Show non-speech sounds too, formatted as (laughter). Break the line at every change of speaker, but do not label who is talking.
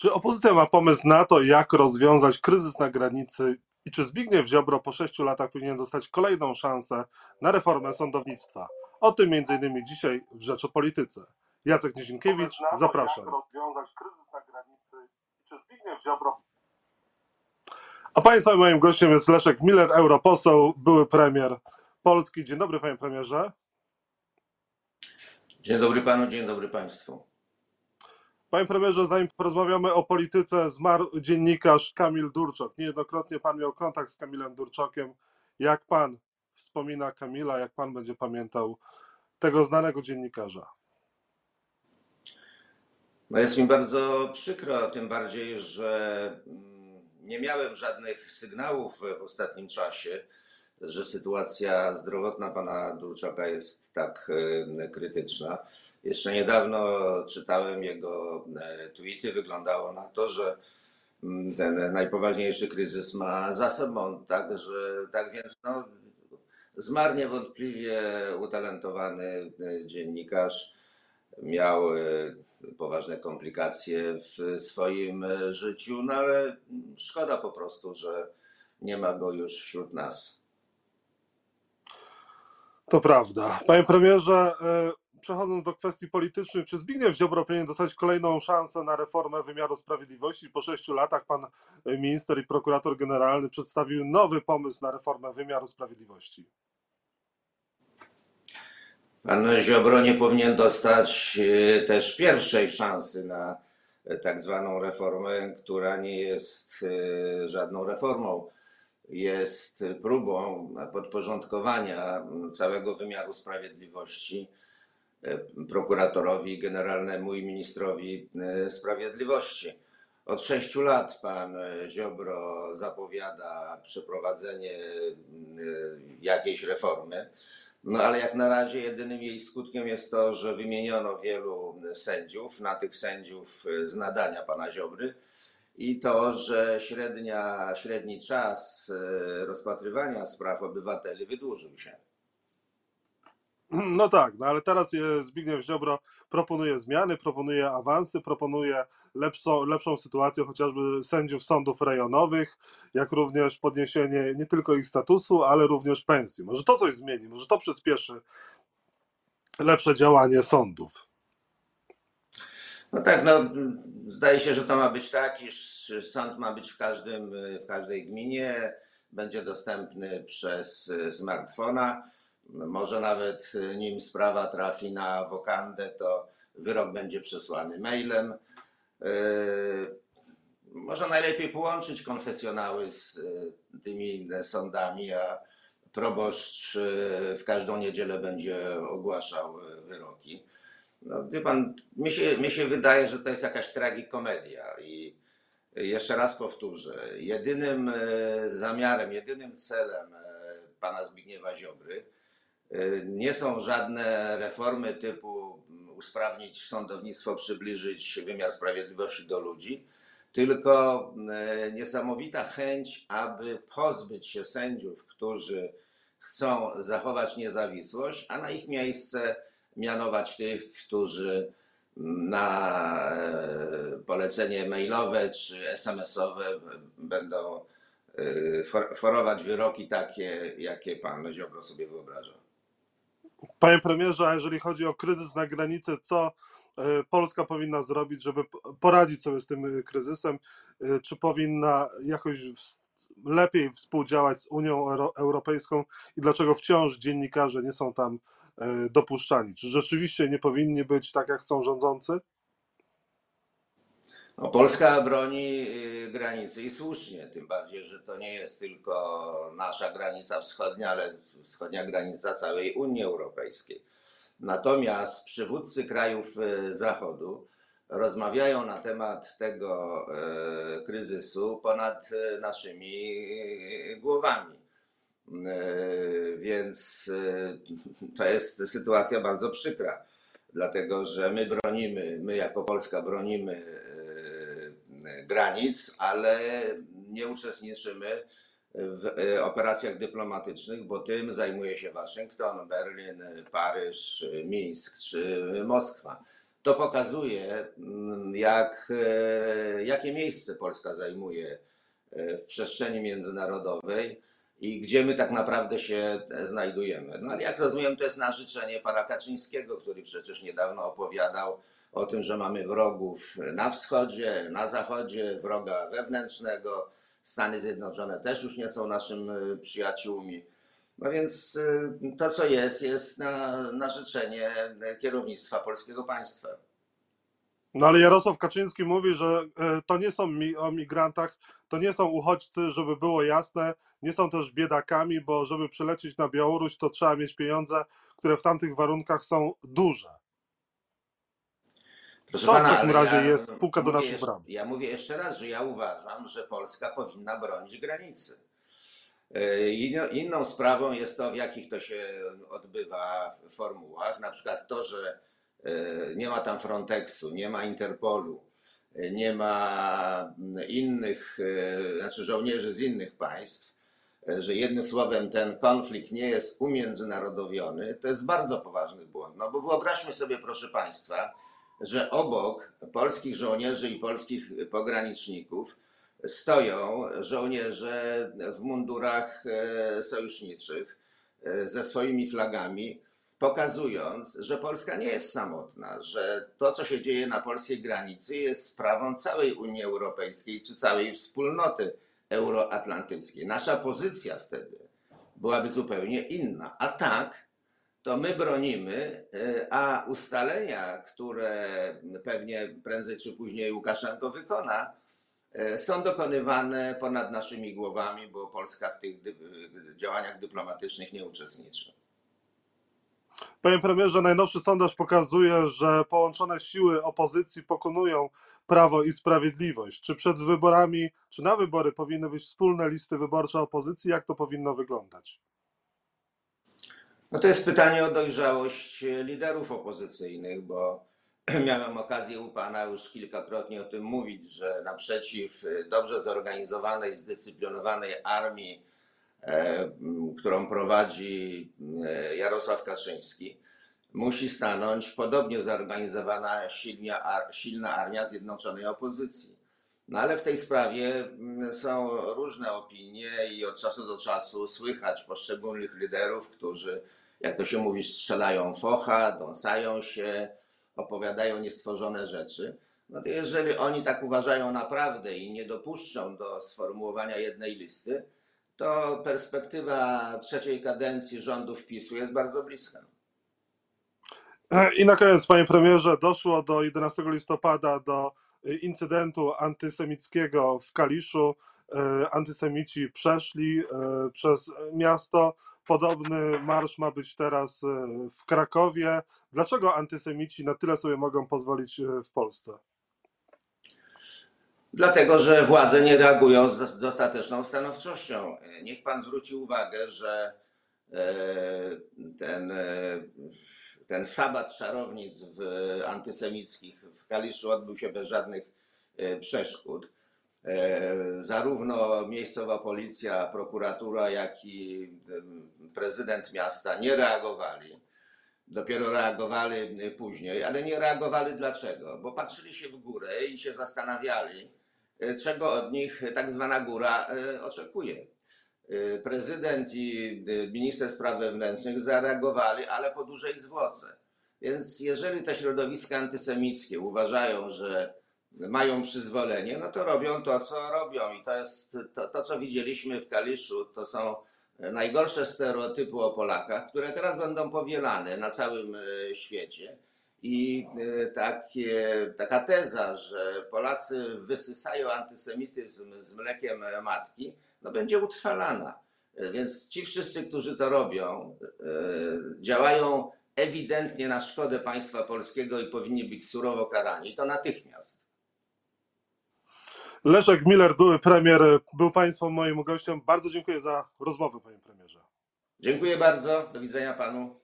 Czy opozycja ma pomysł na to, jak rozwiązać kryzys na granicy i czy Zbigniew Ziobro po sześciu latach powinien dostać kolejną szansę na reformę sądownictwa? O tym m.in. dzisiaj w Rzecz o Polityce. Jacek Nizinkiewicz, zapraszam. Jak rozwiązać kryzys na granicy i czy Zbigniew Ziobro... A Państwa moim gościem jest Leszek Miller, europoseł, były premier Polski. Dzień dobry Panie Premierze.
Dzień dobry Panu, dzień dobry Państwu.
Panie premierze, zanim porozmawiamy o polityce, zmarł dziennikarz Kamil Durczok. Niejednokrotnie pan miał kontakt z Kamilem Durczokiem. Jak pan wspomina Kamila, jak pan będzie pamiętał tego znanego dziennikarza?
No jest mi bardzo przykro, tym bardziej, że mm, nie miałem żadnych sygnałów w ostatnim czasie że sytuacja zdrowotna pana Durczaka jest tak e, krytyczna. Jeszcze niedawno czytałem jego e, tweety. Wyglądało na to, że mm, ten najpoważniejszy kryzys ma za sobą. Także, tak więc no, zmarł niewątpliwie utalentowany e, dziennikarz. Miał poważne komplikacje w swoim życiu, no ale szkoda po prostu, że nie ma go już wśród nas.
To prawda. Panie premierze, e, przechodząc do kwestii politycznych, czy Zbigniew Ziobro powinien dostać kolejną szansę na reformę wymiaru sprawiedliwości? Po sześciu latach pan minister i prokurator generalny przedstawił nowy pomysł na reformę wymiaru sprawiedliwości.
Pan Ziobro nie powinien dostać e, też pierwszej szansy na e, tak zwaną reformę, która nie jest żadną reformą jest próbą podporządkowania całego wymiaru sprawiedliwości e, prokuratorowi generalnemu i ministrowi e, sprawiedliwości. Od sześciu lat pan Ziobro zapowiada przeprowadzenie e, jakiejś reformy, no ale jak na razie jedynym jej skutkiem jest to, że wymieniono wielu sędziów, na tych sędziów z nadania pana Ziobry i to, że średnia, średni czas e, rozpatrywania spraw obywateli wydłużył się.
No tak, no ale teraz Zbigniew Ziobro proponuje zmiany, proponuje awansy, proponuje lepszą, lepszą sytuację chociażby sędziów sądów rejonowych, jak również podniesienie nie tylko ich statusu, ale również pensji. Może to coś zmieni, może to przyspieszy lepsze działanie sądów.
No tak, no, zdaje się, że to ma być tak, iż sąd ma być w, każdym, w każdej gminie, będzie dostępny przez smartfona. Może nawet nim sprawa trafi na wokandę, to wyrok będzie przesłany mailem. Yy, może najlepiej połączyć konfesjonały z yy, tymi sądami, a proboszcz yy, w każdą niedzielę będzie ogłaszał wyroki. No, wie pan, mi się, mi się wydaje, że to jest jakaś tragikomedia i jeszcze raz powtórzę, jedynym e, zamiarem, jedynym celem e, pana Zbigniewa Ziobry e, nie są żadne reformy typu usprawnić sądownictwo, przybliżyć wymiar sprawiedliwości do ludzi, tylko niesamowita chęć, aby pozbyć się sędziów, którzy chcą zachować niezawisłość, a na ich miejsce mianować tych, którzy na e, polecenie mailowe czy SMS-owe będą e, forować wyroki takie, jakie pan Ziobro sobie wyobraża.
Panie premierze, a jeżeli chodzi o kryzys na granicy, co e, Polska powinna zrobić, żeby poradzić sobie z tym kryzysem? Czy powinna jakoś lepiej współdziałać z Unią Europejską i dlaczego wciąż dziennikarze nie są tam E, dopuszczani? Czy rzeczywiście nie powinni być tak, jak chcą rządzący?
No, Polska broni y, granicy i słusznie, tym bardziej, że to nie jest tylko nasza granica wschodnia, ale wschodnia granica całej Unii Europejskiej. Natomiast przywódcy krajów y, Zachodu rozmawiają na temat tego y, kryzysu ponad naszymi głowami. E, więc e, to jest sytuacja bardzo przykra, dlatego że my bronimy, my jako Polska bronimy e, granic, ale nie uczestniczymy w operacjach dyplomatycznych, bo tym zajmuje się Waszyngton, Berlin, Paryż, Mińsk czy Moskwa. To pokazuje, mm, jak, jakie miejsce Polska zajmuje w przestrzeni międzynarodowej i gdzie my tak naprawdę się e, znajdujemy. No ale jak rozumiem, to jest na życzenie pana Kaczyńskiego, który przecież niedawno opowiadał o tym, że mamy wrogów na wschodzie, na zachodzie, wroga wewnętrznego. Stany Zjednoczone też już nie są naszymi przyjaciółmi. No więc y, to, co jest, jest na, na życzenie kierownictwa polskiego państwa.
No ale Jarosław Kaczyński mówi, że e, to nie są mi, o migrantach, to nie są uchodźcy, żeby było jasne, nie są też biedakami, bo żeby przylecieć na Białoruś, to trzeba mieć pieniądze, które w tamtych warunkach są duże.
Proszę
w
pana,
takim
ale
razie
ja
jest puka do naszych
jeszcze-
bram?
Ja mówię jeszcze raz, że ja uważam, że Polska powinna bronić granicy. E, Inną sprawą jest to, w jakich to się odbywa w formułach. Na przykład to, że nie ma tam Frontexu, nie ma Interpolu, e, nie ma mm, innych, e, znaczy żołnierzy z innych państw, e, że jednym słowem ten konflikt nie jest umiędzynarodowiony, to jest bardzo poważny błąd. No bo wyobraźmy sobie, proszę Państwa, że obok polskich żołnierzy i polskich pograniczników stoją żołnierze w mundurach e, sojuszniczych e, ze swoimi flagami, pokazując, że Polska nie jest samotna, że to, co się dzieje na polskiej granicy, jest sprawą całej Unii Europejskiej czy całej wspólnoty euroatlantyckiej. Nasza pozycja wtedy byłaby zupełnie inna. A tak, to my bronimy, y, a ustalenia, które pewnie prędzej czy później Łukaszenko wykona, y, są dokonywane ponad naszymi głowami, bo Polska w tych dy- działaniach dyplomatycznych nie uczestniczy.
Panie premierze, najnowszy sondaż pokazuje, że połączone siły opozycji pokonują Prawo i Sprawiedliwość. Czy przed wyborami, czy na wybory powinny być wspólne listy wyborcze opozycji? Jak to powinno wyglądać?
No to jest pytanie o dojrzałość liderów opozycyjnych, bo (clears throat) miałem okazję u pana już kilkakrotnie o tym mówić, że naprzeciw dobrze zorganizowanej, zdyscyplinowanej armii, e, którą prowadzi e, Jarosław Kaczyński, musi stanąć podobnie zorganizowana silna armia zjednoczonej opozycji. No ale w tej sprawie mm, są różne opinie i od czasu do czasu słychać poszczególnych liderów, którzy, jak to się mówi, strzelają focha, dąsają się, opowiadają niestworzone rzeczy. No to jeżeli oni tak uważają naprawdę i nie dopuszczą do sformułowania jednej listy, to perspektywa trzeciej kadencji rządów PiSu jest bardzo bliska.
I na koniec, panie premierze, doszło do 11 listopada do incydentu antysemickiego w Kaliszu. E, Antysemici przeszli e, przez miasto. Podobny marsz ma być teraz w Krakowie. Dlaczego antysemici na tyle sobie mogą pozwolić w Polsce?
Dlatego, że władze nie reagują z dostateczną stanowczością. Niech pan zwróci uwagę, że e, ten, e, ten sabat czarownic w antysemickich w Kaliszu odbył się bez żadnych e, przeszkód. E, Zarówno miejscowa policja, prokuratura, jak i prezydent miasta nie reagowali. Dopiero reagowali później, ale nie reagowali dlaczego? Bo patrzyli się w górę i się zastanawiali, e, czego od nich tak zwana góra e, oczekuje. E, Prezydent i e, minister spraw wewnętrznych zareagowali, ale po dużej zwłoce. Więc jeżeli te środowiska antysemickie uważają, że mają przyzwolenie, no to robią to, co robią. I to jest to, to co widzieliśmy w Kaliszu, to są najgorsze stereotypy o Polakach, które teraz będą powielane na całym e, świecie. I e, takie, taka teza, że Polacy wysysają antysemityzm z mlekiem matki, no będzie utrwalana. Więc ci wszyscy, którzy to robią, e, działają ewidentnie na szkodę państwa polskiego i powinni być surowo karani. I to natychmiast.
Leszek Miller, były premier, był państwo moim gościem. Bardzo dziękuję za rozmowę, panie premierze.
Dziękuję bardzo. Do widzenia panu.